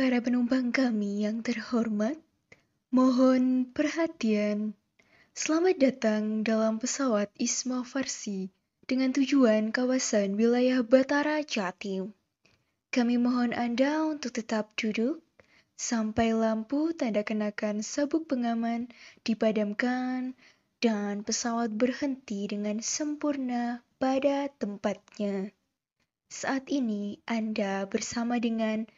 Para penumpang kami yang terhormat, mohon perhatian. Selamat datang dalam pesawat Isma Farsi dengan tujuan kawasan wilayah Batara Jatim. Kami mohon Anda untuk tetap duduk sampai lampu tanda kenakan sabuk pengaman dipadamkan dan pesawat berhenti dengan sempurna pada tempatnya. Saat ini Anda bersama dengan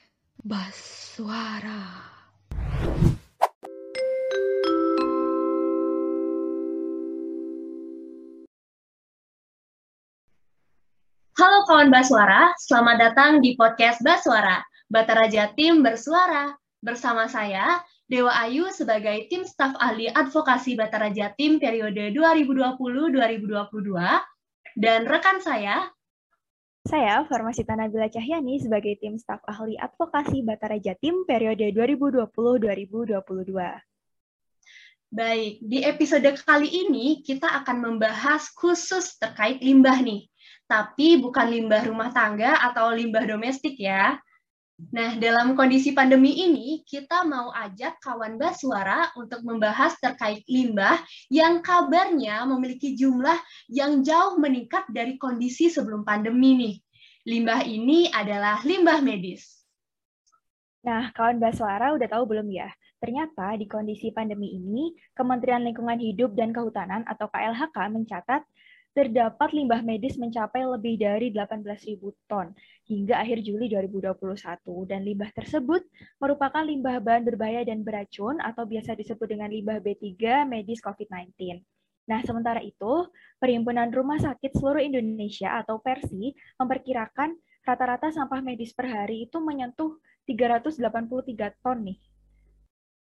Baswara. Halo kawan Baswara, selamat datang di podcast Baswara. Batara Jatim bersuara. Bersama saya, Dewa Ayu sebagai tim staf ahli advokasi Batara Jatim periode 2020-2022, dan rekan saya, saya, Farmasita Nabila Cahyani, sebagai tim staf ahli advokasi Batara Jatim periode 2020-2022. Baik, di episode kali ini kita akan membahas khusus terkait limbah nih. Tapi bukan limbah rumah tangga atau limbah domestik ya. Nah, dalam kondisi pandemi ini, kita mau ajak kawan Baswara untuk membahas terkait limbah yang kabarnya memiliki jumlah yang jauh meningkat dari kondisi sebelum pandemi nih. Limbah ini adalah limbah medis. Nah, kawan Baswara udah tahu belum ya? Ternyata di kondisi pandemi ini, Kementerian Lingkungan Hidup dan Kehutanan atau KLHK mencatat terdapat limbah medis mencapai lebih dari 18.000 ton hingga akhir Juli 2021 dan limbah tersebut merupakan limbah bahan berbahaya dan beracun atau biasa disebut dengan limbah B3 medis COVID-19. Nah, sementara itu, Perhimpunan Rumah Sakit Seluruh Indonesia atau PERSI memperkirakan rata-rata sampah medis per hari itu menyentuh 383 ton nih.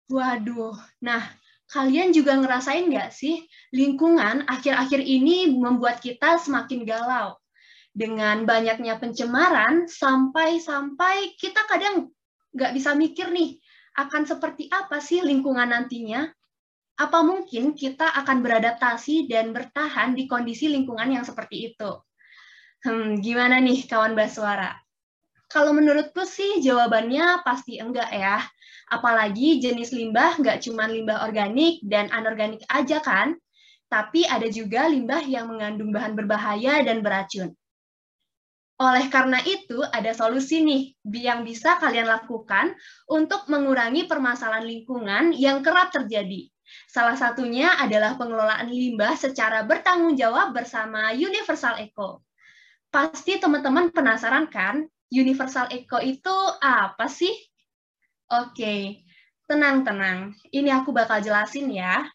Waduh, nah kalian juga ngerasain nggak sih lingkungan akhir-akhir ini membuat kita semakin galau? Dengan banyaknya pencemaran sampai-sampai kita kadang nggak bisa mikir nih akan seperti apa sih lingkungan nantinya? Apa mungkin kita akan beradaptasi dan bertahan di kondisi lingkungan yang seperti itu? Hmm, gimana nih kawan Baswara kalau menurutku sih jawabannya pasti enggak ya Apalagi jenis limbah nggak cuma limbah organik dan anorganik aja kan, tapi ada juga limbah yang mengandung bahan berbahaya dan beracun. Oleh karena itu, ada solusi nih yang bisa kalian lakukan untuk mengurangi permasalahan lingkungan yang kerap terjadi. Salah satunya adalah pengelolaan limbah secara bertanggung jawab bersama Universal Eco. Pasti teman-teman penasaran kan, Universal Eco itu apa sih? Oke, tenang-tenang. Ini aku bakal jelasin ya.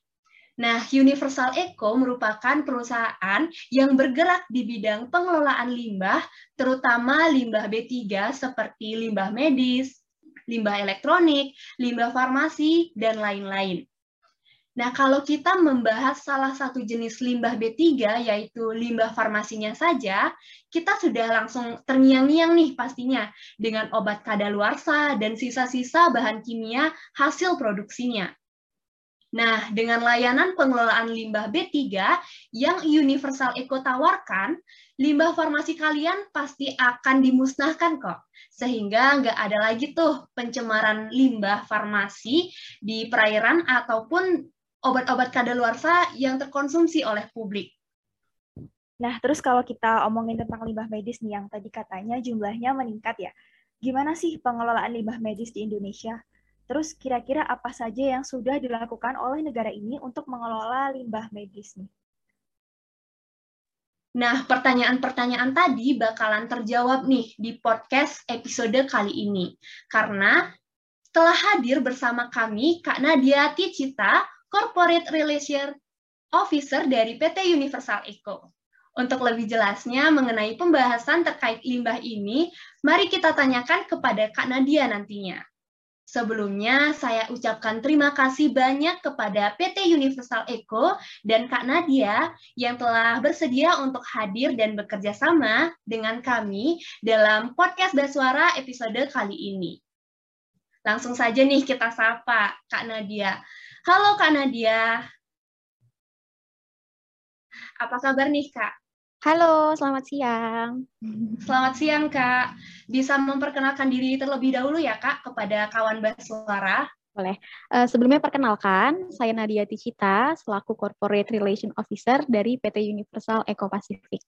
Nah, Universal Eco merupakan perusahaan yang bergerak di bidang pengelolaan limbah, terutama limbah B3 seperti limbah medis, limbah elektronik, limbah farmasi, dan lain-lain. Nah, kalau kita membahas salah satu jenis limbah B3, yaitu limbah farmasinya saja, kita sudah langsung terngiang-ngiang nih pastinya dengan obat kadaluarsa dan sisa-sisa bahan kimia hasil produksinya. Nah, dengan layanan pengelolaan limbah B3 yang Universal Eco tawarkan, limbah farmasi kalian pasti akan dimusnahkan kok. Sehingga nggak ada lagi tuh pencemaran limbah farmasi di perairan ataupun obat-obat kadaluarsa yang terkonsumsi oleh publik. Nah, terus kalau kita omongin tentang limbah medis nih yang tadi katanya jumlahnya meningkat ya. Gimana sih pengelolaan limbah medis di Indonesia? Terus kira-kira apa saja yang sudah dilakukan oleh negara ini untuk mengelola limbah medis nih? Nah, pertanyaan-pertanyaan tadi bakalan terjawab nih di podcast episode kali ini. Karena telah hadir bersama kami Kak Nadia Ticita, Corporate Relation Officer dari PT Universal Eco. Untuk lebih jelasnya mengenai pembahasan terkait limbah ini, mari kita tanyakan kepada Kak Nadia nantinya. Sebelumnya, saya ucapkan terima kasih banyak kepada PT Universal Eco dan Kak Nadia yang telah bersedia untuk hadir dan bekerja sama dengan kami dalam podcast Baswara episode kali ini. Langsung saja nih kita sapa Kak Nadia. Halo Kak Nadia. Apa kabar nih Kak? Halo, selamat siang. Selamat siang, Kak. Bisa memperkenalkan diri terlebih dahulu ya, Kak, kepada kawan Baswara? Boleh. Uh, sebelumnya perkenalkan, saya Nadia Ticita, selaku Corporate Relation Officer dari PT Universal Eco Pacific.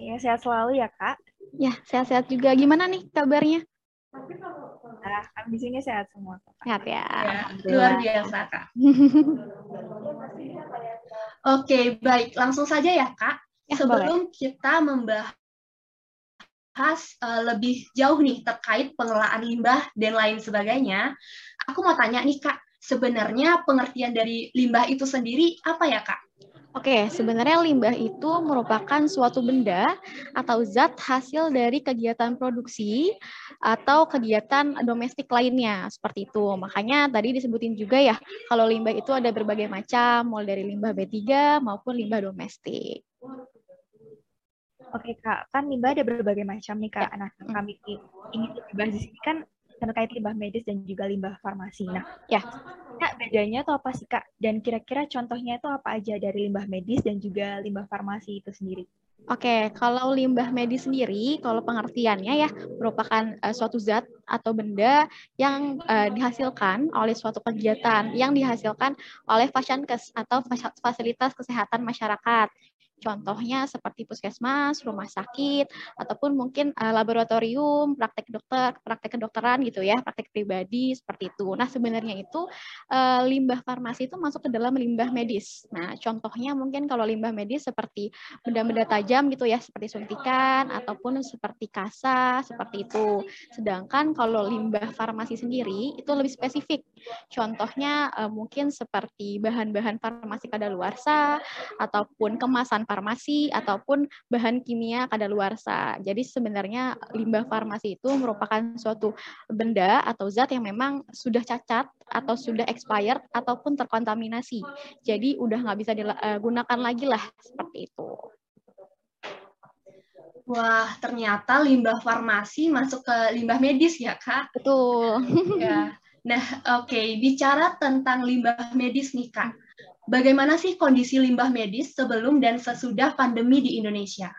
Ya, sehat selalu ya, Kak. Ya, sehat-sehat juga. Gimana nih kabarnya? Nah, di sini sehat semua. Sehat ya. ya luar biasa, Kak. Oke, baik. Langsung saja ya, Kak. Ya, Sebelum boleh. kita membahas uh, lebih jauh nih terkait pengelolaan limbah dan lain sebagainya, aku mau tanya nih, Kak. Sebenarnya pengertian dari limbah itu sendiri apa ya, Kak? Oke, sebenarnya limbah itu merupakan suatu benda atau zat hasil dari kegiatan produksi atau kegiatan domestik lainnya, seperti itu. Makanya tadi disebutin juga ya, kalau limbah itu ada berbagai macam, mulai dari limbah B3 maupun limbah domestik. Oke Kak, kan limbah ada berbagai macam nih Kak. Ya. Nah, kami ingin dibahas di sini kan terkait limbah medis dan juga limbah farmasi. Nah, ya, Kak, bedanya itu apa sih Kak? Dan kira-kira contohnya itu apa aja dari limbah medis dan juga limbah farmasi itu sendiri? Oke, kalau limbah medis sendiri, kalau pengertiannya ya merupakan uh, suatu zat atau benda yang uh, dihasilkan oleh suatu kegiatan yang dihasilkan oleh atau fasilitas kesehatan masyarakat Contohnya seperti puskesmas, rumah sakit, ataupun mungkin uh, laboratorium, praktek dokter, praktek kedokteran gitu ya, praktek pribadi seperti itu. Nah sebenarnya itu uh, limbah farmasi itu masuk ke dalam limbah medis. Nah contohnya mungkin kalau limbah medis seperti benda-benda tajam gitu ya, seperti suntikan ataupun seperti kasa seperti itu. Sedangkan kalau limbah farmasi sendiri itu lebih spesifik. Contohnya uh, mungkin seperti bahan-bahan farmasi kadaluarsa ataupun kemasan farmasi ataupun bahan kimia kadaluarsa. Jadi sebenarnya limbah farmasi itu merupakan suatu benda atau zat yang memang sudah cacat atau sudah expired ataupun terkontaminasi. Jadi udah nggak bisa digunakan lagi lah seperti itu. Wah, ternyata limbah farmasi masuk ke limbah medis ya, Kak? Betul. ya. Nah, oke, okay. bicara tentang limbah medis nih, Kak. Bagaimana sih kondisi limbah medis sebelum dan sesudah pandemi di Indonesia?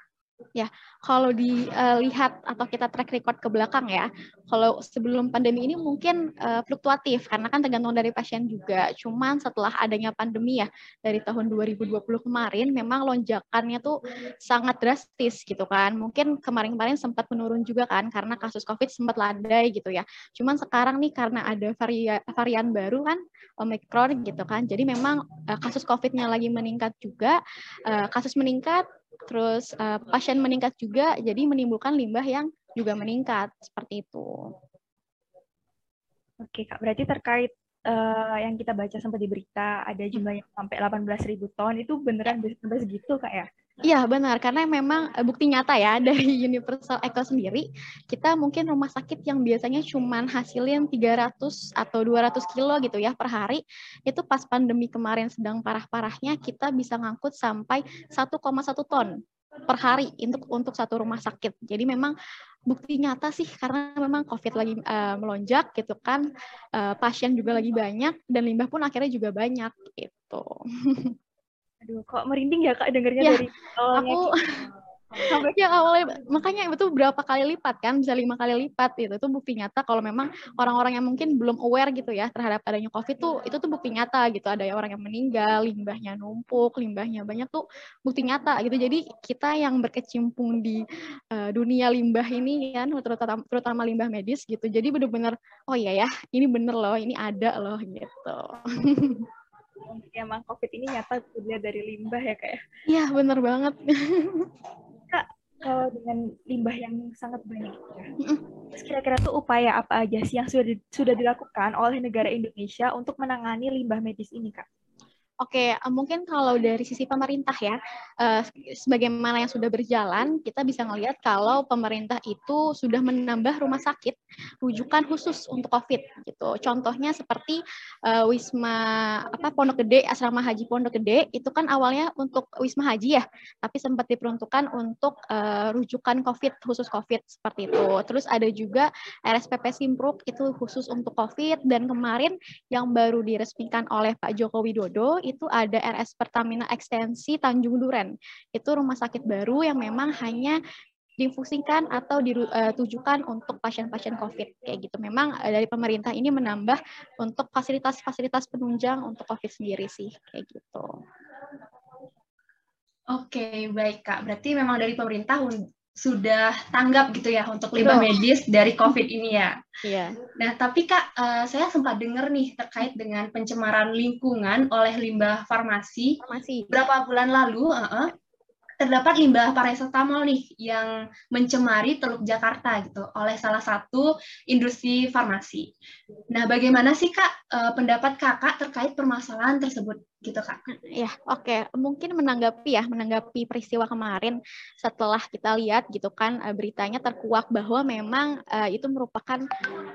Ya, kalau dilihat atau kita track record ke belakang ya, kalau sebelum pandemi ini mungkin uh, fluktuatif karena kan tergantung dari pasien juga. Cuman setelah adanya pandemi ya dari tahun 2020 kemarin memang lonjakannya tuh sangat drastis gitu kan. Mungkin kemarin-kemarin sempat menurun juga kan karena kasus Covid sempat landai gitu ya. Cuman sekarang nih karena ada varian varian baru kan Omicron gitu kan. Jadi memang uh, kasus Covid-nya lagi meningkat juga, uh, kasus meningkat terus uh, pasien meningkat juga, jadi menimbulkan limbah yang juga meningkat seperti itu. Oke kak, berarti terkait uh, yang kita baca sempat di berita ada jumlahnya sampai 18.000 ton. Itu beneran sampai segitu kak ya? Iya benar, karena memang eh, bukti nyata ya dari Universal Eco sendiri, kita mungkin rumah sakit yang biasanya cuma hasilin 300 atau 200 kilo gitu ya per hari, itu pas pandemi kemarin sedang parah-parahnya kita bisa ngangkut sampai 1,1 ton per hari untuk untuk satu rumah sakit. Jadi memang bukti nyata sih karena memang COVID lagi uh, melonjak gitu kan, uh, pasien juga lagi banyak dan limbah pun akhirnya juga banyak gitu. Aduh, kok merinding ya kak dengernya ya, dari awalnya. Aku sampai yang awalnya makanya itu berapa kali lipat kan bisa lima kali lipat gitu itu bukti nyata kalau memang orang-orang yang mungkin belum aware gitu ya terhadap adanya covid tuh itu tuh bukti nyata gitu ada orang yang meninggal limbahnya numpuk limbahnya banyak tuh bukti nyata gitu jadi kita yang berkecimpung di uh, dunia limbah ini kan terutama terutama limbah medis gitu jadi benar-benar oh iya ya ini bener loh ini ada loh gitu emang COVID ini nyata dilihat dari limbah ya kayak. Ya? Iya bener banget. Kalau dengan limbah yang sangat banyak ya, kira-kira tuh upaya apa aja sih yang sudah di, sudah dilakukan oleh negara Indonesia untuk menangani limbah medis ini, Kak? Oke, eh, mungkin kalau dari sisi pemerintah ya, uh, sebagaimana yang sudah berjalan, kita bisa melihat kalau pemerintah itu sudah menambah rumah sakit rujukan khusus untuk COVID gitu. Contohnya seperti uh, Wisma apa Pondok Gede, Asrama Haji Pondok Gede itu kan awalnya untuk Wisma Haji ya, tapi sempat diperuntukkan untuk rujukan COVID khusus COVID seperti itu. Terus ada juga RSPP Simpruk itu khusus untuk COVID dan kemarin yang baru diresmikan oleh Pak Joko Widodo itu ada RS Pertamina Ekstensi Tanjung Duren. Itu rumah sakit baru yang memang hanya difungsikan atau ditujukan untuk pasien-pasien COVID kayak gitu. Memang dari pemerintah ini menambah untuk fasilitas-fasilitas penunjang untuk COVID sendiri sih kayak gitu. Oke, baik Kak. Berarti memang dari pemerintah sudah tanggap gitu ya untuk limbah medis dari COVID ini ya. Iya. Nah, tapi Kak, uh, saya sempat dengar nih terkait dengan pencemaran lingkungan oleh limbah farmasi. Farmasi. Berapa bulan lalu, uh -uh, terdapat limbah paracetamol nih yang mencemari Teluk Jakarta gitu oleh salah satu industri farmasi. Nah, bagaimana sih Kak eh, pendapat Kakak terkait permasalahan tersebut gitu Kak? Ya, oke. Okay. Mungkin menanggapi ya, menanggapi peristiwa kemarin setelah kita lihat gitu kan eh, beritanya terkuak bahwa memang uh, itu merupakan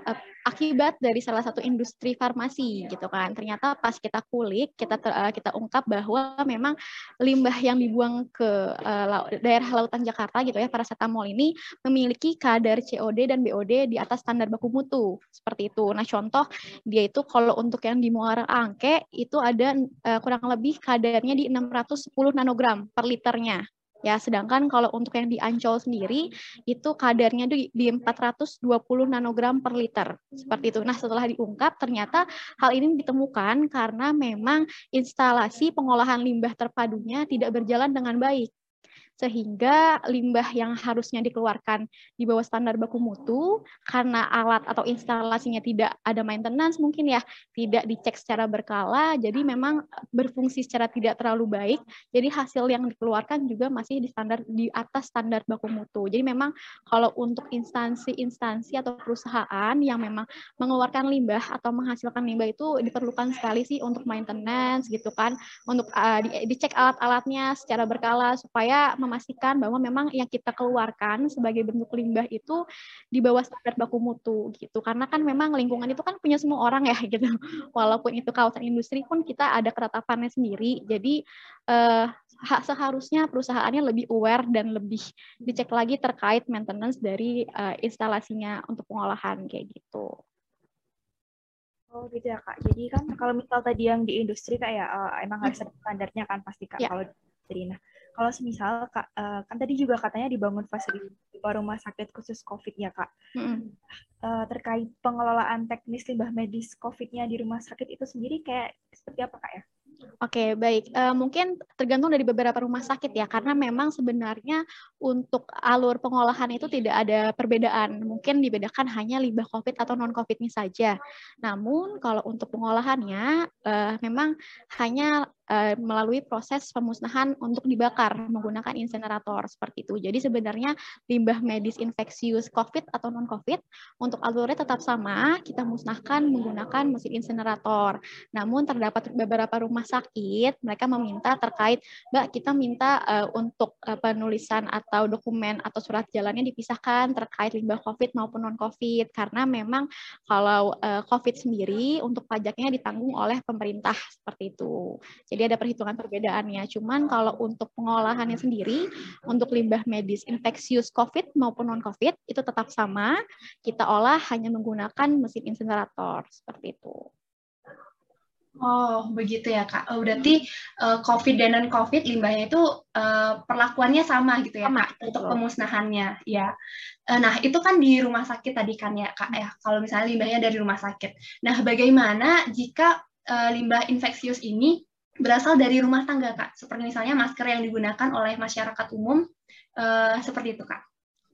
uh, akibat dari salah satu industri farmasi gitu kan. Ternyata pas kita kulik, kita ter, uh, kita ungkap bahwa memang limbah yang dibuang ke uh, daerah lautan Jakarta gitu ya, paracetamol ini memiliki kadar COD dan BOD di atas standar baku mutu seperti itu. Nah, contoh dia itu kalau untuk yang di Muara Angke itu ada uh, kurang lebih kadarnya di 610 nanogram per liternya Ya, sedangkan kalau untuk yang di Ancol sendiri itu kadarnya di, di 420 nanogram per liter. Seperti itu. Nah, setelah diungkap ternyata hal ini ditemukan karena memang instalasi pengolahan limbah terpadunya tidak berjalan dengan baik sehingga limbah yang harusnya dikeluarkan di bawah standar baku mutu karena alat atau instalasinya tidak ada maintenance mungkin ya tidak dicek secara berkala jadi memang berfungsi secara tidak terlalu baik. Jadi hasil yang dikeluarkan juga masih di standar di atas standar baku mutu. Jadi memang kalau untuk instansi-instansi atau perusahaan yang memang mengeluarkan limbah atau menghasilkan limbah itu diperlukan sekali sih untuk maintenance gitu kan untuk uh, dicek alat-alatnya secara berkala supaya memastikan bahwa memang yang kita keluarkan sebagai bentuk limbah itu di bawah standar baku mutu gitu. Karena kan memang lingkungan itu kan punya semua orang ya gitu. Walaupun itu kawasan industri pun kita ada keretapannya sendiri. Jadi eh, seharusnya perusahaannya lebih aware dan lebih dicek lagi terkait maintenance dari uh, instalasinya untuk pengolahan kayak gitu. Oh gitu ya kak. Jadi kan kalau misal tadi yang di industri kayak uh, emang harus ada standarnya kan pasti kak. Ya. Kalau dari nah kalau semisal kak, uh, kan tadi juga katanya dibangun fasilitas rumah sakit khusus COVID ya kak. Mm-hmm. Uh, terkait pengelolaan teknis limbah medis COVID-nya di rumah sakit itu sendiri kayak seperti apa kak ya? Oke, baik. Uh, mungkin tergantung dari beberapa rumah sakit ya, karena memang sebenarnya untuk alur pengolahan itu tidak ada perbedaan. Mungkin dibedakan hanya limbah COVID atau non-COVID-nya saja. Namun kalau untuk pengolahannya, uh, memang hanya uh, melalui proses pemusnahan untuk dibakar menggunakan insenerator seperti itu. Jadi sebenarnya limbah medis infeksius COVID atau non-COVID untuk alurnya tetap sama, kita musnahkan menggunakan mesin insenerator. Namun terdapat beberapa rumah sakit mereka meminta terkait, Mbak kita minta uh, untuk uh, penulisan atau dokumen atau surat jalannya dipisahkan terkait limbah COVID maupun non-COVID karena memang kalau uh, COVID sendiri untuk pajaknya ditanggung oleh pemerintah seperti itu. Jadi ada perhitungan perbedaannya. Cuman kalau untuk pengolahannya sendiri, untuk limbah medis infeksius COVID maupun non-COVID itu tetap sama. Kita olah hanya menggunakan mesin insinerator seperti itu. Oh, begitu ya, Kak. Oh, berarti uh, COVID dan non-COVID limbahnya itu uh, perlakuannya sama gitu ya, sama, Kak, untuk pemusnahannya. Ya. Uh, nah, itu kan di rumah sakit tadi kan ya, Kak, ya. Kalau misalnya limbahnya dari rumah sakit. Nah, bagaimana jika uh, limbah infeksius ini berasal dari rumah tangga, Kak. Seperti misalnya masker yang digunakan oleh masyarakat umum, uh, seperti itu, Kak.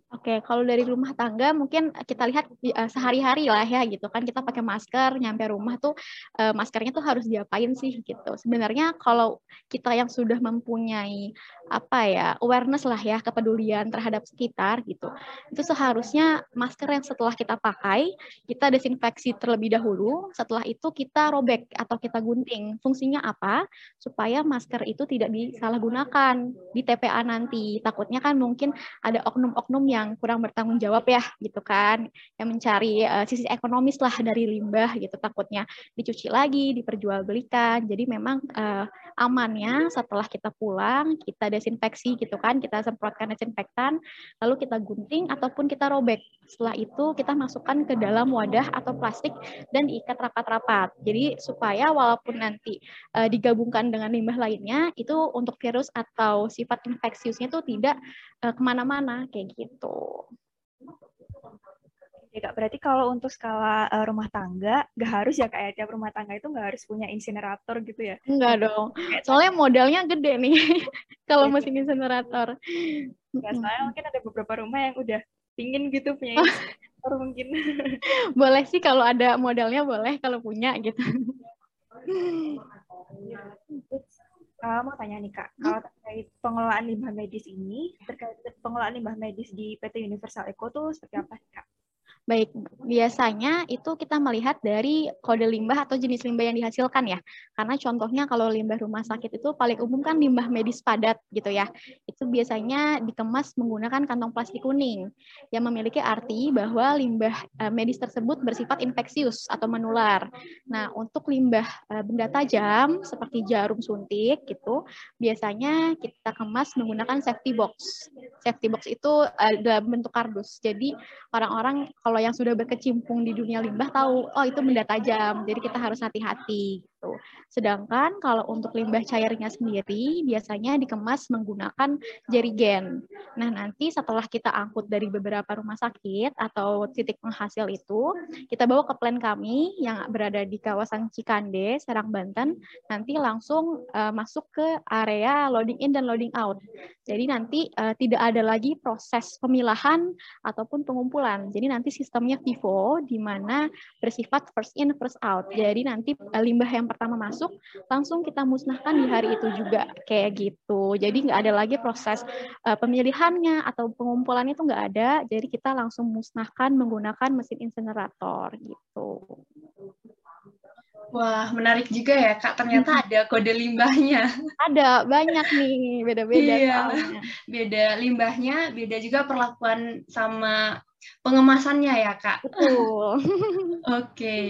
Oke, kalau dari rumah tangga mungkin kita lihat uh, sehari-hari lah ya gitu kan kita pakai masker nyampe rumah tuh uh, maskernya tuh harus diapain sih gitu. Sebenarnya kalau kita yang sudah mempunyai apa ya awareness lah ya kepedulian terhadap sekitar gitu, itu seharusnya masker yang setelah kita pakai kita desinfeksi terlebih dahulu. Setelah itu kita robek atau kita gunting. Fungsinya apa? Supaya masker itu tidak disalahgunakan di TPA nanti. Takutnya kan mungkin ada oknum-oknum yang yang kurang bertanggung jawab ya gitu kan. Yang mencari uh, sisi ekonomis lah dari limbah gitu takutnya dicuci lagi diperjualbelikan. Jadi memang uh, amannya setelah kita pulang kita desinfeksi gitu kan. Kita semprotkan desinfektan lalu kita gunting ataupun kita robek. Setelah itu kita masukkan ke dalam wadah atau plastik dan diikat rapat-rapat. Jadi supaya walaupun nanti uh, digabungkan dengan limbah lainnya itu untuk virus atau sifat infeksiusnya itu tidak uh, ke mana-mana kayak gitu. Ya kak, berarti kalau untuk skala uh, rumah tangga, nggak harus ya kayak ya, tiap rumah tangga itu nggak harus punya insinerator gitu ya? Enggak dong, soalnya modalnya gede nih kalau mesin insinerator. Ya, soalnya mungkin ada beberapa rumah yang udah pingin gitu punya insinerator mungkin. boleh sih kalau ada modalnya boleh kalau punya gitu. uh, mau tanya nih kak, hmm? kalau terkait pengelolaan limbah medis ini, terkait pengelolaan limbah medis di PT Universal Eco tuh seperti apa sih kak? Baik, biasanya itu kita melihat dari kode limbah atau jenis limbah yang dihasilkan ya. Karena contohnya kalau limbah rumah sakit itu paling umum kan limbah medis padat gitu ya. Itu biasanya dikemas menggunakan kantong plastik kuning yang memiliki arti bahwa limbah eh, medis tersebut bersifat infeksius atau menular. Nah, untuk limbah eh, benda tajam seperti jarum suntik gitu, biasanya kita kemas menggunakan safety box. Safety box itu eh, dalam bentuk kardus. Jadi orang-orang kalau kalau yang sudah berkecimpung di dunia limbah tahu, oh itu benda tajam, jadi kita harus hati-hati gitu. Sedangkan kalau untuk limbah cairnya sendiri biasanya dikemas menggunakan jerigen. Nah, nanti setelah kita angkut dari beberapa rumah sakit atau titik penghasil itu, kita bawa ke plan kami yang berada di kawasan Cikande, Serang Banten, nanti langsung uh, masuk ke area loading in dan loading out. Jadi nanti uh, tidak ada lagi proses pemilahan ataupun pengumpulan. Jadi nanti sistemnya FIFO di mana bersifat first in first out. Jadi nanti uh, limbah yang pertama masuk langsung kita musnahkan di hari itu juga. Kayak gitu. Jadi nggak ada lagi proses uh, pemilihannya atau pengumpulannya itu nggak ada. Jadi kita langsung musnahkan menggunakan mesin insinerator gitu Wah, menarik juga ya, Kak. Ternyata ada kode limbahnya. Ada, banyak nih, beda-beda. Iya, beda limbahnya, beda juga perlakuan sama pengemasannya ya kak. Betul. Oke. okay.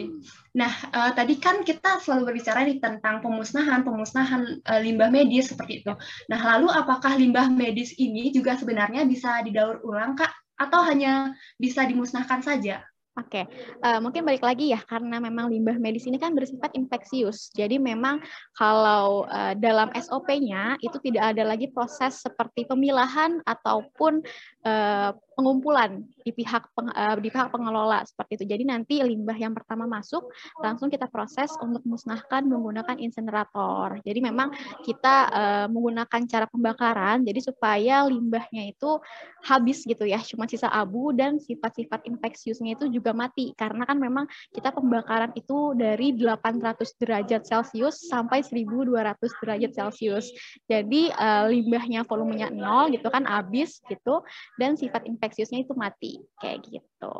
Nah uh, tadi kan kita selalu berbicara nih tentang pemusnahan pemusnahan uh, limbah medis seperti itu. Nah lalu apakah limbah medis ini juga sebenarnya bisa didaur ulang kak atau hanya bisa dimusnahkan saja? Oke, okay. uh, mungkin balik lagi ya karena memang limbah medis ini kan bersifat infeksius. Jadi memang kalau uh, dalam SOP-nya itu tidak ada lagi proses seperti pemilahan ataupun uh, pengumpulan di pihak peng, uh, di pihak pengelola seperti itu. Jadi nanti limbah yang pertama masuk langsung kita proses untuk musnahkan menggunakan insinerator. Jadi memang kita uh, menggunakan cara pembakaran jadi supaya limbahnya itu habis gitu ya, cuma sisa abu dan sifat-sifat infeksiusnya itu juga mati karena kan memang kita pembakaran itu dari 800 derajat Celcius sampai 1200 derajat Celcius. Jadi uh, limbahnya volumenya nol gitu kan habis gitu dan sifat infeksiusnya itu mati kayak gitu.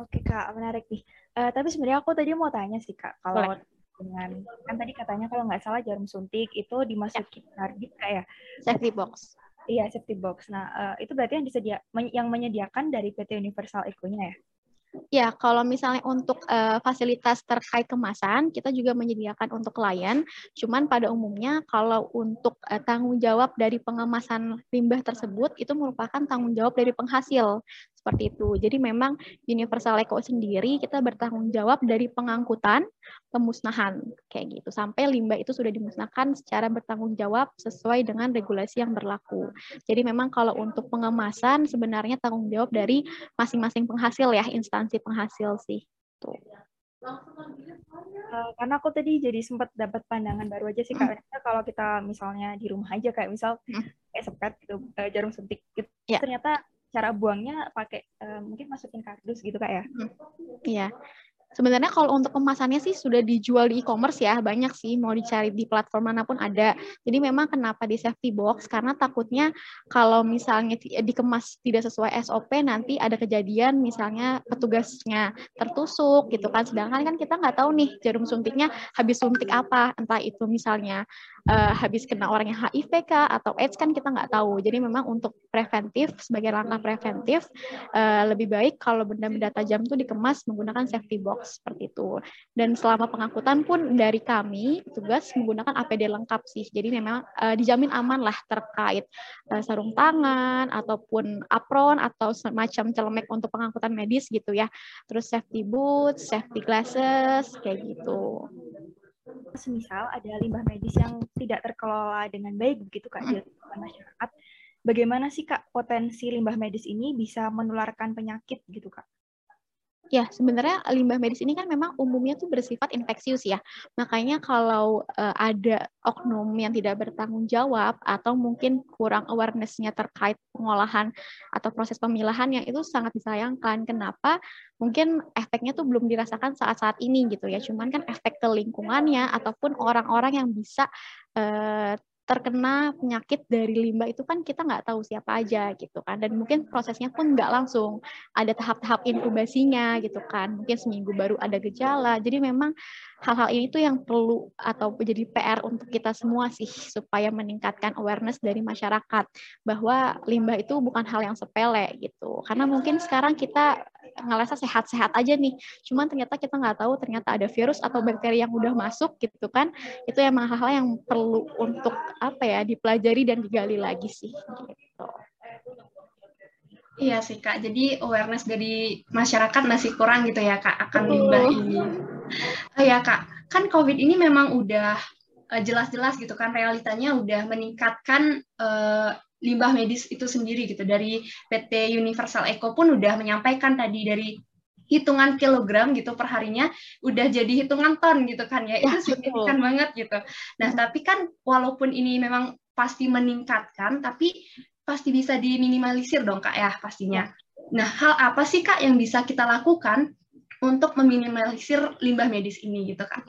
Oke kak, menarik nih. Uh, tapi sebenarnya aku tadi mau tanya sih kak, kalau Boleh. dengan kan tadi katanya kalau nggak salah jarum suntik itu dimasukin ya. kardus kayak safety box. Iya safety box. Nah uh, itu berarti yang disedia yang menyediakan dari PT Universal Eco-nya ya? Ya, kalau misalnya untuk uh, fasilitas terkait kemasan, kita juga menyediakan untuk klien. Cuman pada umumnya kalau untuk uh, tanggung jawab dari pengemasan limbah tersebut itu merupakan tanggung jawab dari penghasil seperti itu. Jadi memang Universal Eco sendiri kita bertanggung jawab dari pengangkutan, pemusnahan kayak gitu sampai limbah itu sudah dimusnahkan secara bertanggung jawab sesuai dengan regulasi yang berlaku. Jadi memang kalau untuk pengemasan sebenarnya tanggung jawab dari masing-masing penghasil ya, instansi penghasil sih. Tuh. Uh, karena aku tadi jadi sempat dapat pandangan baru aja sih kak. Hmm. Kalau kita misalnya di rumah aja kayak misal hmm. kayak sepet gitu, uh, jarum suntik gitu, yeah. ternyata cara buangnya pakai uh, mungkin masukin kardus gitu kak ya? Iya. Sebenarnya kalau untuk kemasannya sih sudah dijual di e-commerce ya, banyak sih mau dicari di platform mana pun ada. Jadi memang kenapa di safety box karena takutnya kalau misalnya dikemas tidak sesuai SOP nanti ada kejadian misalnya petugasnya tertusuk gitu kan. Sedangkan kan kita nggak tahu nih jarum suntiknya habis suntik apa, entah itu misalnya uh, habis kena orang yang HIV kah atau AIDS kan kita nggak tahu. Jadi memang untuk preventif sebagai langkah preventif uh, lebih baik kalau benda-benda tajam itu dikemas menggunakan safety box seperti itu. Dan selama pengangkutan pun dari kami tugas menggunakan APD lengkap sih. Jadi memang uh, dijamin aman lah terkait uh, sarung tangan ataupun apron atau semacam celemek untuk pengangkutan medis gitu ya. Terus safety boots, safety glasses kayak gitu. Semisal ada limbah medis yang tidak terkelola dengan baik begitu Kak di masyarakat, bagaimana sih Kak potensi limbah medis ini bisa menularkan penyakit gitu Kak? Ya, sebenarnya limbah medis ini kan memang umumnya tuh bersifat infeksius ya. Makanya kalau uh, ada oknum yang tidak bertanggung jawab atau mungkin kurang awareness-nya terkait pengolahan atau proses pemilahannya itu sangat disayangkan. Kenapa? Mungkin efeknya tuh belum dirasakan saat-saat ini gitu ya. Cuman kan efek ke lingkungannya ataupun orang-orang yang bisa uh, terkena penyakit dari limbah itu kan kita nggak tahu siapa aja gitu kan. Dan mungkin prosesnya pun nggak langsung. Ada tahap-tahap inkubasinya gitu kan. Mungkin seminggu baru ada gejala. Jadi memang hal-hal ini tuh yang perlu atau menjadi PR untuk kita semua sih supaya meningkatkan awareness dari masyarakat bahwa limbah itu bukan hal yang sepele gitu karena mungkin sekarang kita ngerasa sehat-sehat aja nih. Cuman ternyata kita nggak tahu ternyata ada virus atau bakteri yang udah masuk gitu kan. Itu emang hal-hal yang perlu untuk apa ya dipelajari dan digali lagi sih gitu. Iya sih kak, jadi awareness dari masyarakat masih kurang gitu ya kak akan limbah ini. Oh ya kak, kan COVID ini memang udah eh, jelas-jelas gitu kan realitanya udah meningkatkan uh, limbah medis itu sendiri gitu dari PT Universal Eco pun udah menyampaikan tadi dari hitungan kilogram gitu per harinya udah jadi hitungan ton gitu kan ya, ya itu signifikan betul. banget gitu. Nah hmm. tapi kan walaupun ini memang pasti meningkatkan tapi pasti bisa diminimalisir dong kak ya pastinya. Ya. Nah hal apa sih kak yang bisa kita lakukan untuk meminimalisir limbah medis ini gitu kan?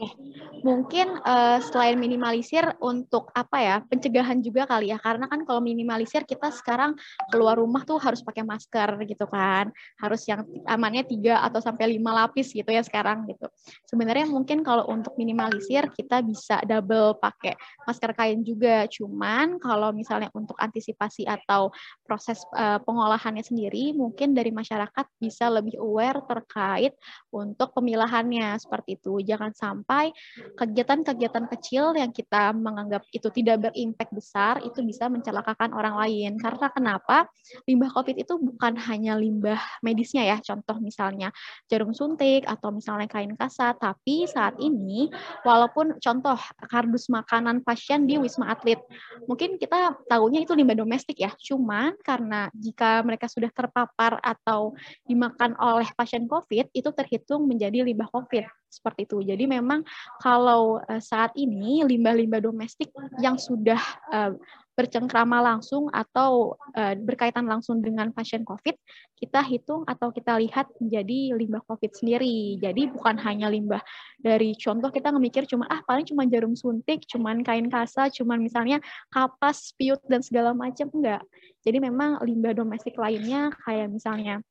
Mungkin uh, selain minimalisir untuk apa ya pencegahan juga kali ya karena kan kalau minimalisir kita sekarang keluar rumah tuh harus pakai masker gitu kan harus yang amannya tiga atau sampai lima lapis gitu ya sekarang gitu. Sebenarnya mungkin kalau untuk minimalisir kita bisa double pakai masker kain juga cuman kalau misalnya untuk antisipasi atau proses uh, pengolahannya sendiri mungkin dari masyarakat bisa lebih aware terkait untuk pemilahannya seperti itu. Jangan sampai kegiatan-kegiatan kecil yang kita menganggap itu tidak berimpact besar itu bisa mencelakakan orang lain. Karena kenapa? Limbah COVID itu bukan hanya limbah medisnya ya. Contoh misalnya jarum suntik atau misalnya kain kasat, tapi saat ini walaupun contoh kardus makanan pasien di Wisma Atlet, mungkin kita tahunya itu limbah domestik ya. Cuman karena jika mereka sudah terpapar atau dimakan oleh pasien COVID itu terhitung terhitung menjadi limbah COVID seperti itu. Jadi memang kalau uh, saat ini limbah-limbah domestik yang sudah uh, bercengkrama langsung atau uh, berkaitan langsung dengan pasien COVID, kita hitung atau kita lihat menjadi limbah COVID sendiri. Jadi bukan hanya limbah dari contoh kita ngemikir cuma ah paling cuma jarum suntik, cuma kain kasa, cuma misalnya kapas, piut dan segala macam enggak. Jadi memang limbah domestik lainnya kayak misalnya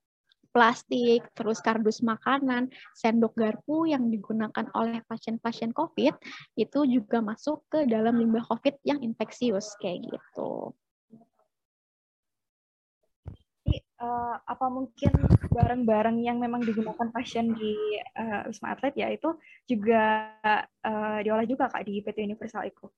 plastik, terus kardus makanan, sendok garpu yang digunakan oleh pasien-pasien COVID itu juga masuk ke dalam limbah COVID yang infeksius kayak gitu. uh, apa mungkin barang-barang yang memang digunakan pasien di uh, Wisma Atlet ya itu juga uh, diolah juga Kak di PT Universal Eco?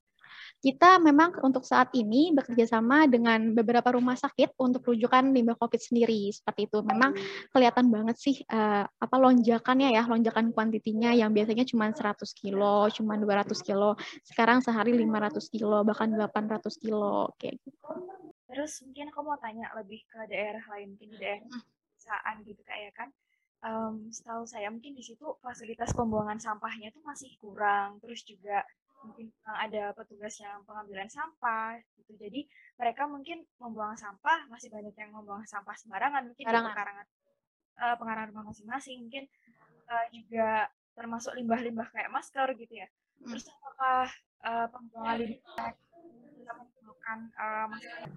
Kita memang untuk saat ini bekerja sama dengan beberapa rumah sakit untuk rujukan limbah COVID sendiri. Seperti itu. Memang kelihatan banget sih uh, apa lonjakannya ya, lonjakan kuantitinya yang biasanya cuma 100 kilo, cuma 200 kilo. Sekarang sehari 500 kilo, bahkan 800 kilo kayak gitu. Terus mungkin aku mau tanya lebih ke daerah lain, mungkin di daerah pedesaan gitu kayak kan. Um, setahu saya mungkin di situ fasilitas pembuangan sampahnya itu masih kurang, terus juga mungkin ada petugas yang pengambilan sampah gitu jadi mereka mungkin membuang sampah masih banyak yang membuang sampah sembarangan mungkin di pekarangan uh, pengarangan rumah masing-masing mungkin uh, juga termasuk limbah-limbah kayak masker gitu ya. Hmm. Terus apakah uh, pembuangan limbah kita menggunakan uh, masker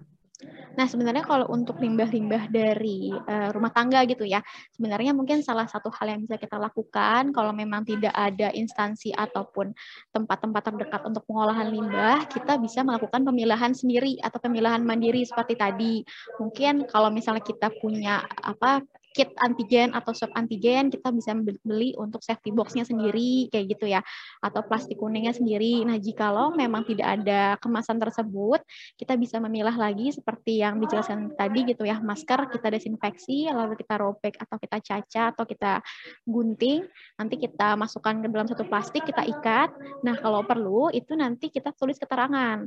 Nah, sebenarnya kalau untuk limbah-limbah dari uh, rumah tangga gitu ya, sebenarnya mungkin salah satu hal yang bisa kita lakukan kalau memang tidak ada instansi ataupun tempat-tempat terdekat untuk pengolahan limbah, kita bisa melakukan pemilahan sendiri atau pemilahan mandiri seperti tadi. Mungkin kalau misalnya kita punya apa kit antigen atau swab antigen kita bisa beli untuk safety box-nya sendiri kayak gitu ya atau plastik kuningnya sendiri. Nah, jikalau memang tidak ada kemasan tersebut, kita bisa memilah lagi seperti yang dijelaskan tadi gitu ya. Masker kita desinfeksi lalu kita robek atau kita caca atau kita gunting, nanti kita masukkan ke dalam satu plastik, kita ikat. Nah, kalau perlu itu nanti kita tulis keterangan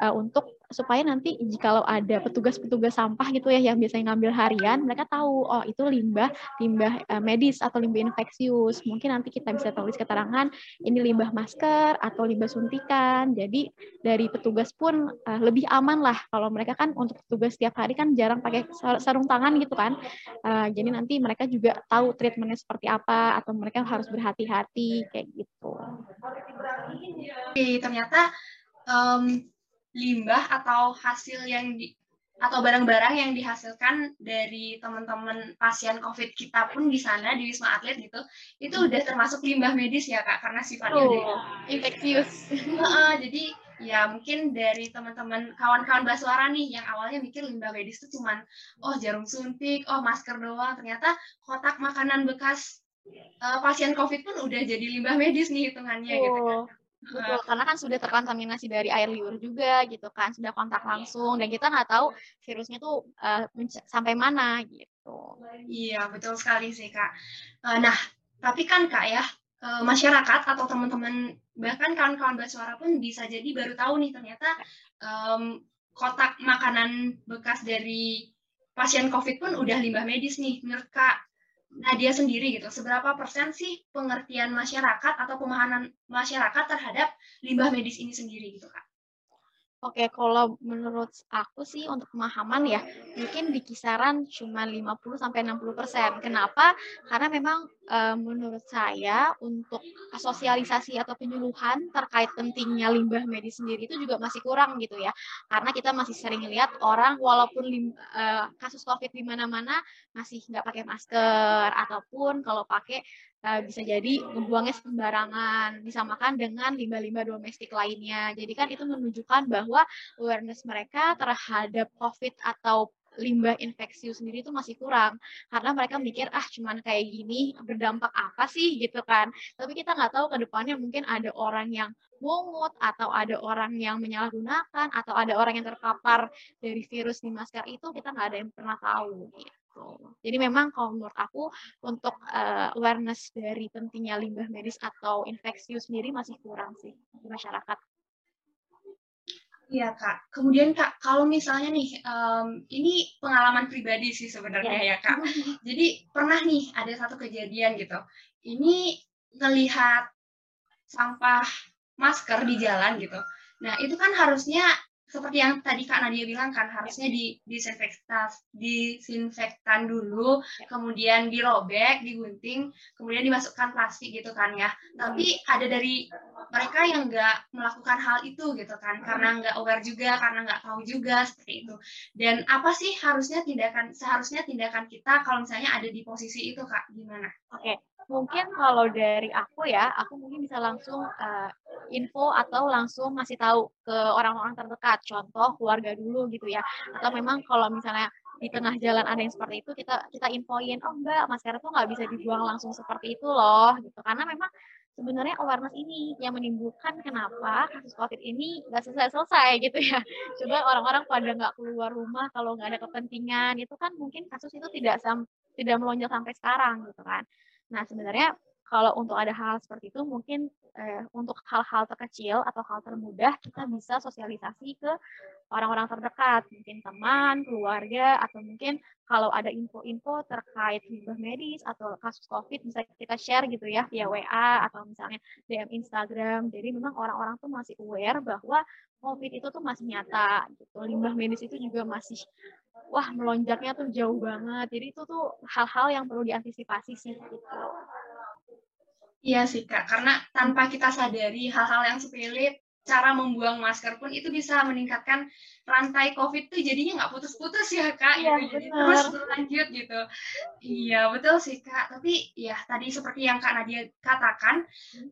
uh, untuk supaya nanti jikalau ada petugas-petugas sampah gitu ya yang biasanya ngambil harian, mereka tahu oh itu limbah limbah uh, medis atau limbah infeksius. Mungkin nanti kita bisa tulis keterangan ini limbah masker atau limbah suntikan. Jadi dari petugas pun uh, lebih aman lah kalau mereka kan untuk petugas setiap hari kan jarang pakai sarung tangan gitu kan. Jadi nanti mereka juga tahu treatmentnya seperti apa atau mereka harus berhati-hati kayak gitu. Oke, ternyata um, limbah atau hasil yang di atau barang-barang yang dihasilkan dari teman-teman pasien COVID kita pun di sana di Wisma Atlet gitu, itu udah termasuk limbah medis ya kak, karena sifatnya oh, infeksius. Jadi ya mungkin dari teman-teman kawan-kawan Baswara nih yang awalnya mikir limbah medis itu cuman oh jarum suntik, oh masker doang, ternyata kotak makanan bekas uh, pasien COVID pun udah jadi limbah medis nih hitungannya oh. gitu kan. Betul, karena kan sudah terkontaminasi dari air liur juga gitu kan, sudah kontak langsung dan kita nggak tahu virusnya tuh uh, sampai mana gitu. Iya, betul sekali sih Kak. Uh, nah, tapi kan Kak ya, uh, masyarakat atau teman-teman bahkan kawan-kawan suara pun bisa jadi baru tahu nih ternyata um, kotak makanan bekas dari pasien COVID pun udah limbah medis nih. Menurut Kak, Nadia sendiri gitu, seberapa persen sih pengertian masyarakat atau pemahaman masyarakat terhadap limbah medis ini sendiri gitu kak? Oke, kalau menurut aku sih untuk pemahaman ya, mungkin di kisaran cuma 50 sampai 60 persen. Kenapa? Karena memang e, menurut saya untuk sosialisasi atau penyuluhan terkait pentingnya limbah medis sendiri itu juga masih kurang gitu ya. Karena kita masih sering lihat orang walaupun lim, e, kasus COVID di mana-mana masih nggak pakai masker ataupun kalau pakai uh, bisa jadi ngebuangnya sembarangan disamakan dengan limbah-limbah domestik lainnya. Jadi kan itu menunjukkan bahwa awareness mereka terhadap COVID atau limbah infeksi sendiri itu masih kurang. Karena mereka mikir ah cuman kayak gini berdampak apa sih? Gitu kan. Tapi kita nggak tahu ke depannya mungkin ada orang yang mungut atau ada orang yang menyalahgunakan atau ada orang yang terpapar dari virus di masker itu kita nggak ada yang pernah tahu gitu gitu. Jadi memang kalau menurut aku untuk uh, awareness dari pentingnya limbah medis atau infeksius sendiri masih kurang sih di masyarakat. Iya kak. Kemudian kak, kalau misalnya nih, um, ini pengalaman pribadi sih sebenarnya ya. ya kak. Jadi pernah nih ada satu kejadian gitu. Ini melihat sampah masker di jalan gitu. Nah itu kan harusnya seperti yang tadi Kak Nadia bilang kan harusnya di disinfektan disinfektan dulu, kemudian dirobek, digunting, kemudian dimasukkan plastik gitu kan ya. Tapi ada dari mereka yang nggak melakukan hal itu gitu kan, karena nggak aware juga, karena nggak tahu juga seperti itu. Dan apa sih harusnya tindakan seharusnya tindakan kita kalau misalnya ada di posisi itu Kak, gimana? Oke, mungkin kalau dari aku ya, aku mungkin bisa langsung uh, info atau langsung ngasih tahu ke orang-orang terdekat, contoh keluarga dulu gitu ya. Atau memang kalau misalnya di tengah jalan ada yang seperti itu, kita kita infoin, oh enggak, masker itu nggak bisa dibuang langsung seperti itu loh, gitu. Karena memang sebenarnya awareness ini yang menimbulkan kenapa kasus COVID ini nggak selesai-selesai gitu ya. Coba orang-orang pada nggak keluar rumah kalau nggak ada kepentingan, itu kan mungkin kasus itu tidak sam tidak melonjak sampai sekarang gitu kan. Nah sebenarnya kalau untuk ada hal seperti itu mungkin eh, untuk hal-hal terkecil atau hal termudah kita bisa sosialisasi ke orang-orang terdekat, mungkin teman, keluarga, atau mungkin kalau ada info-info terkait limbah medis atau kasus COVID bisa kita share gitu ya via WA atau misalnya DM Instagram. Jadi memang orang-orang tuh masih aware bahwa COVID itu tuh masih nyata gitu. Limbah medis itu juga masih wah melonjaknya tuh jauh banget. Jadi itu tuh hal-hal yang perlu diantisipasi sih gitu. Iya sih Kak, karena tanpa kita sadari hal-hal yang sepele cara membuang masker pun itu bisa meningkatkan rantai COVID tuh jadinya nggak putus-putus ya kak, iya, gitu. jadi terus berlanjut gitu. Iya betul sih kak. Tapi ya tadi seperti yang kak Nadia katakan,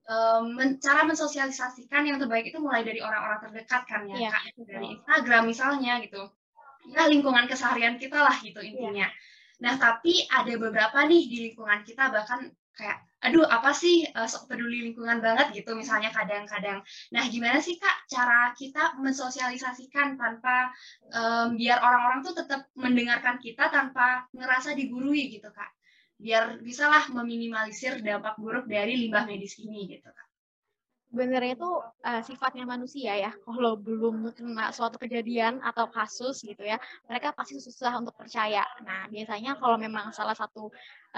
um, cara mensosialisasikan yang terbaik itu mulai dari orang-orang terdekat kan ya iya, kak, dari Instagram misalnya gitu. Ya lingkungan keseharian kita lah gitu intinya. Iya. Nah tapi ada beberapa nih di lingkungan kita bahkan kayak aduh apa sih uh, sok peduli lingkungan banget gitu misalnya kadang-kadang. Nah gimana sih kak cara kita mensosialisasikan tanpa um, biar orang-orang tuh tetap mendengarkan kita tanpa ngerasa digurui gitu kak. Biar bisalah meminimalisir dampak buruk dari limbah medis ini gitu kak sebenarnya itu uh, sifatnya manusia ya kalau belum kena suatu kejadian atau kasus gitu ya mereka pasti susah untuk percaya nah biasanya kalau memang salah satu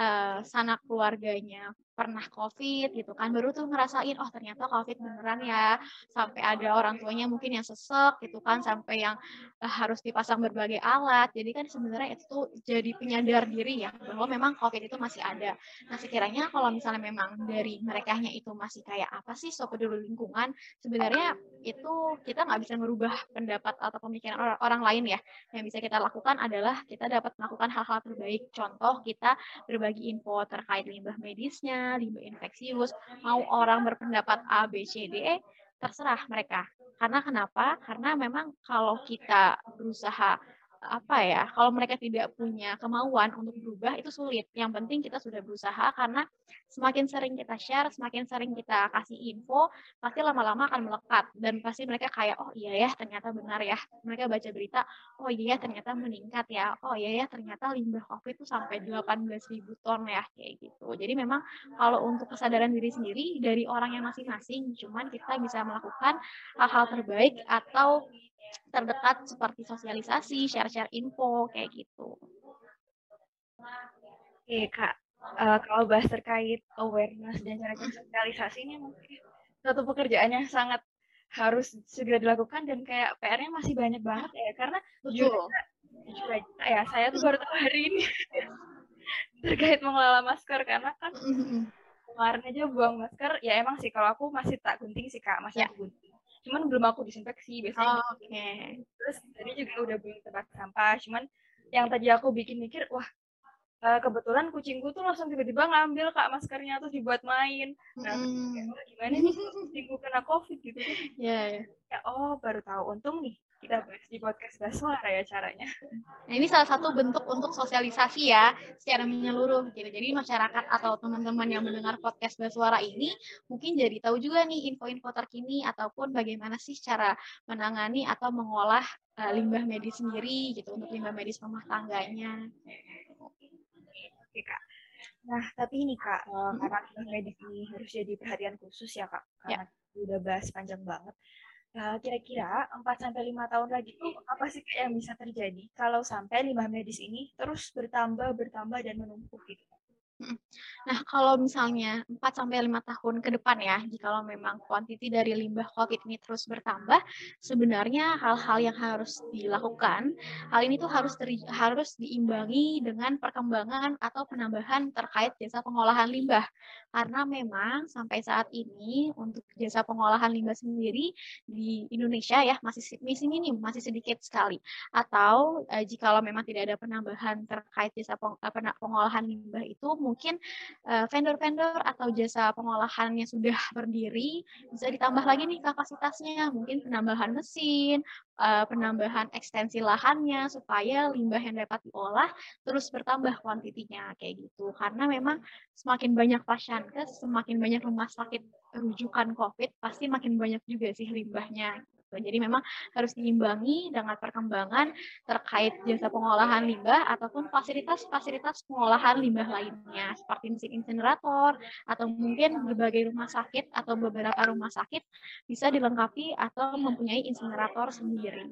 uh, sanak keluarganya pernah COVID gitu kan, baru tuh ngerasain, oh ternyata COVID beneran ya, sampai ada orang tuanya mungkin yang sesek gitu kan, sampai yang uh, harus dipasang berbagai alat. Jadi kan sebenarnya itu jadi penyadar diri ya, bahwa memang COVID itu masih ada. Nah sekiranya kalau misalnya memang dari mereka itu masih kayak apa sih so peduli lingkungan, sebenarnya itu kita nggak bisa merubah pendapat atau pemikiran orang, orang lain ya. Yang bisa kita lakukan adalah kita dapat melakukan hal-hal terbaik. Contoh kita berbagi info terkait limbah medisnya, limbah infeksius, mau orang berpendapat A, B, C, D, E, terserah mereka. Karena kenapa? Karena memang kalau kita berusaha apa ya, kalau mereka tidak punya kemauan untuk berubah itu sulit. Yang penting kita sudah berusaha karena semakin sering kita share, semakin sering kita kasih info, pasti lama-lama akan melekat dan pasti mereka kayak oh iya ya ternyata benar ya. Mereka baca berita, oh iya ya ternyata meningkat ya. Oh iya ya ternyata limbah Covid itu sampai 18.000 ton ya kayak gitu. Jadi memang kalau untuk kesadaran diri sendiri dari orang yang masing-masing, cuman kita bisa melakukan hal-hal terbaik atau terdekat seperti sosialisasi, share-share info, kayak gitu. Oke, Kak. Uh, kalau bahas terkait awareness dan cara-cara sosialisasi ini mungkin satu pekerjaan yang sangat harus segera dilakukan dan kayak PR-nya masih banyak banget ya karena Betul. Juga, ya saya tuh baru tahu hari ini terkait mengelola masker karena kan mm-hmm. kemarin aja buang masker ya emang sih kalau aku masih tak gunting sih kak masih yeah. gunting cuman belum aku disinfeksi biasanya oh, oke okay. terus tadi juga udah belum tempat sampah cuman yang tadi aku bikin mikir wah uh, kebetulan kucingku tuh langsung tiba-tiba ngambil kak maskernya terus dibuat main nah hmm. gimana nih kucingku kena covid gitu kan yeah, yeah. ya oh baru tahu untung nih kita bahas di podcast Baswara ya caranya. Nah, ini salah satu bentuk untuk sosialisasi ya secara menyeluruh gitu. Jadi masyarakat atau teman-teman yang mendengar podcast Baswara ini mungkin jadi tahu juga nih info-info terkini ataupun bagaimana sih cara menangani atau mengolah uh, limbah medis sendiri gitu untuk limbah medis rumah tangganya. Oke, Kak. Nah, tapi ini Kak, uh, karena limbah medis ini harus jadi perhatian khusus ya Kak, karena ya. udah bahas panjang banget. Nah, kira-kira 4 sampai 5 tahun lagi tuh apa sih yang bisa terjadi kalau sampai limbah medis ini terus bertambah, bertambah dan menumpuk gitu? Nah, kalau misalnya 4 sampai 5 tahun ke depan ya, jika memang kuantiti dari limbah COVID ini terus bertambah, sebenarnya hal-hal yang harus dilakukan, hal ini tuh harus teri, harus diimbangi dengan perkembangan atau penambahan terkait jasa pengolahan limbah. Karena memang sampai saat ini untuk jasa pengolahan limbah sendiri di Indonesia ya masih masih minim, masih sedikit sekali. Atau eh, jika memang tidak ada penambahan terkait jasa pengolahan limbah itu mungkin eh, vendor-vendor atau jasa pengolahannya sudah berdiri, bisa ditambah lagi nih kapasitasnya, mungkin penambahan mesin, uh, penambahan ekstensi lahannya supaya limbah yang dapat diolah terus bertambah kuantitinya kayak gitu. Karena memang semakin banyak pasien semakin banyak rumah sakit rujukan COVID, pasti makin banyak juga sih limbahnya. Gitu. Jadi memang harus diimbangi dengan perkembangan terkait jasa pengolahan limbah ataupun fasilitas-fasilitas pengolahan limbah lainnya seperti mesin insinerator atau mungkin berbagai rumah sakit atau beberapa rumah sakit bisa dilengkapi atau mempunyai insinerator sendiri.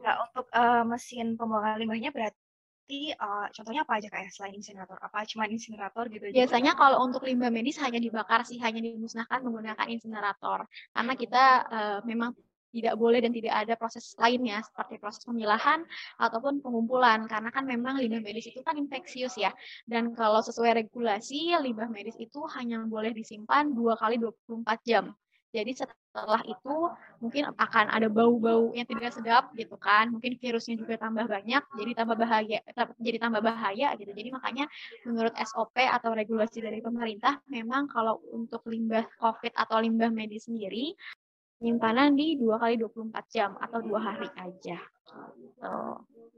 Nah, untuk uh, mesin pembuangan limbahnya berarti berarti uh, contohnya apa aja kayak selain insinerator? Apa cuma insinerator gitu? Biasanya kalau untuk limbah medis hanya dibakar sih, hanya dimusnahkan menggunakan insinerator. Karena kita uh, memang tidak boleh dan tidak ada proses lainnya seperti proses pemilahan ataupun pengumpulan karena kan memang limbah medis itu kan infeksius ya dan kalau sesuai regulasi limbah medis itu hanya boleh disimpan dua kali 24 jam jadi setelah itu mungkin akan ada bau-bau yang tidak sedap gitu kan. Mungkin virusnya juga tambah banyak, jadi tambah bahaya, jadi tambah bahaya gitu. Jadi makanya menurut SOP atau regulasi dari pemerintah, memang kalau untuk limbah COVID atau limbah medis sendiri, penyimpanan di dua kali 24 jam atau dua hari aja. Gitu.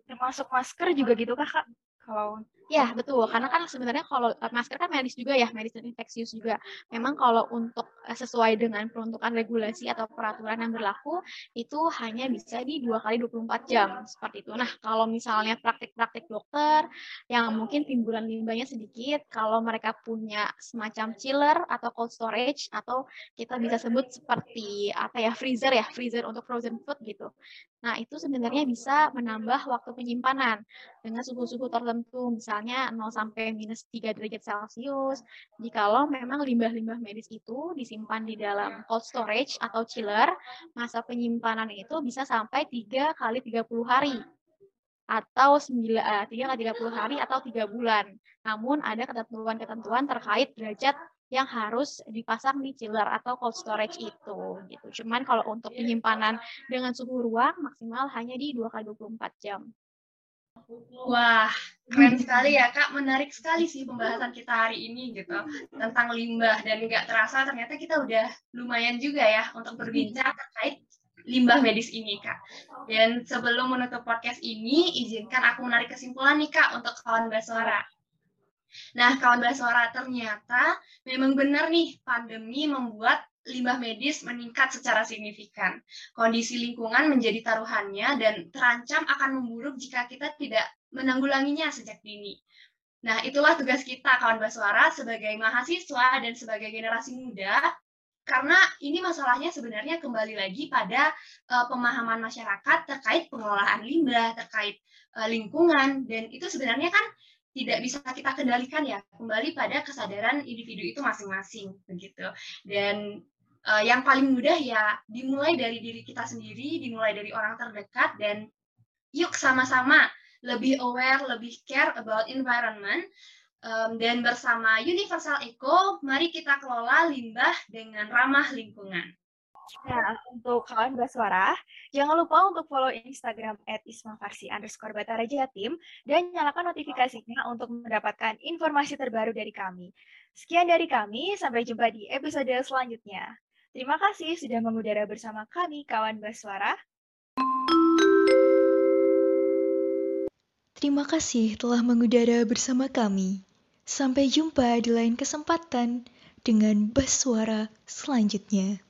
Termasuk masker juga gitu kak? Kalau Ya, betul. Karena kan sebenarnya kalau eh, masker kan medis juga ya, medis dan infeksius juga. Memang kalau untuk eh, sesuai dengan peruntukan regulasi atau peraturan yang berlaku, itu hanya bisa di dua kali 24 jam, seperti itu. Nah, kalau misalnya praktik-praktik dokter yang mungkin timbulan limbahnya sedikit, kalau mereka punya semacam chiller atau cold storage, atau kita bisa sebut seperti apa ya, freezer ya, freezer untuk frozen food gitu. Nah, itu sebenarnya bisa menambah waktu penyimpanan dengan suhu-suhu tertentu, misalnya 0 sampai minus 3 derajat Celcius. Jikalau memang limbah-limbah medis itu disimpan di dalam cold storage atau chiller, masa penyimpanan itu bisa sampai 3 kali 30 hari atau 9, uh, 3 kali 30 hari atau 3 bulan. Namun ada ketentuan-ketentuan terkait derajat yang harus dipasang di chiller atau cold storage itu gitu. Cuman kalau untuk penyimpanan dengan suhu ruang maksimal hanya di 2 kali 24 jam. Wah, keren sekali ya Kak. Menarik sekali sih pembahasan kita hari ini gitu tentang limbah dan nggak terasa ternyata kita udah lumayan juga ya untuk berbincang terkait limbah medis ini Kak. Dan sebelum menutup podcast ini, izinkan aku menarik kesimpulan nih Kak untuk kawan Baswara. Nah, kawan Baswara ternyata memang benar nih pandemi membuat limbah medis meningkat secara signifikan. Kondisi lingkungan menjadi taruhannya dan terancam akan memburuk jika kita tidak menanggulanginya sejak dini. Nah, itulah tugas kita kawan Baswara sebagai mahasiswa dan sebagai generasi muda karena ini masalahnya sebenarnya kembali lagi pada uh, pemahaman masyarakat terkait pengelolaan limbah, terkait uh, lingkungan dan itu sebenarnya kan tidak bisa kita kendalikan ya kembali pada kesadaran individu itu masing-masing begitu dan uh, yang paling mudah ya dimulai dari diri kita sendiri dimulai dari orang terdekat dan yuk sama-sama lebih aware lebih care about environment um, dan bersama Universal Eco mari kita kelola limbah dengan ramah lingkungan Nah, untuk kawan bersuara, jangan lupa untuk follow Instagram at ismafarsi underscore Batara Jatim dan nyalakan notifikasinya untuk mendapatkan informasi terbaru dari kami. Sekian dari kami, sampai jumpa di episode selanjutnya. Terima kasih sudah mengudara bersama kami, kawan bersuara. Terima kasih telah mengudara bersama kami. Sampai jumpa di lain kesempatan dengan Baswara selanjutnya.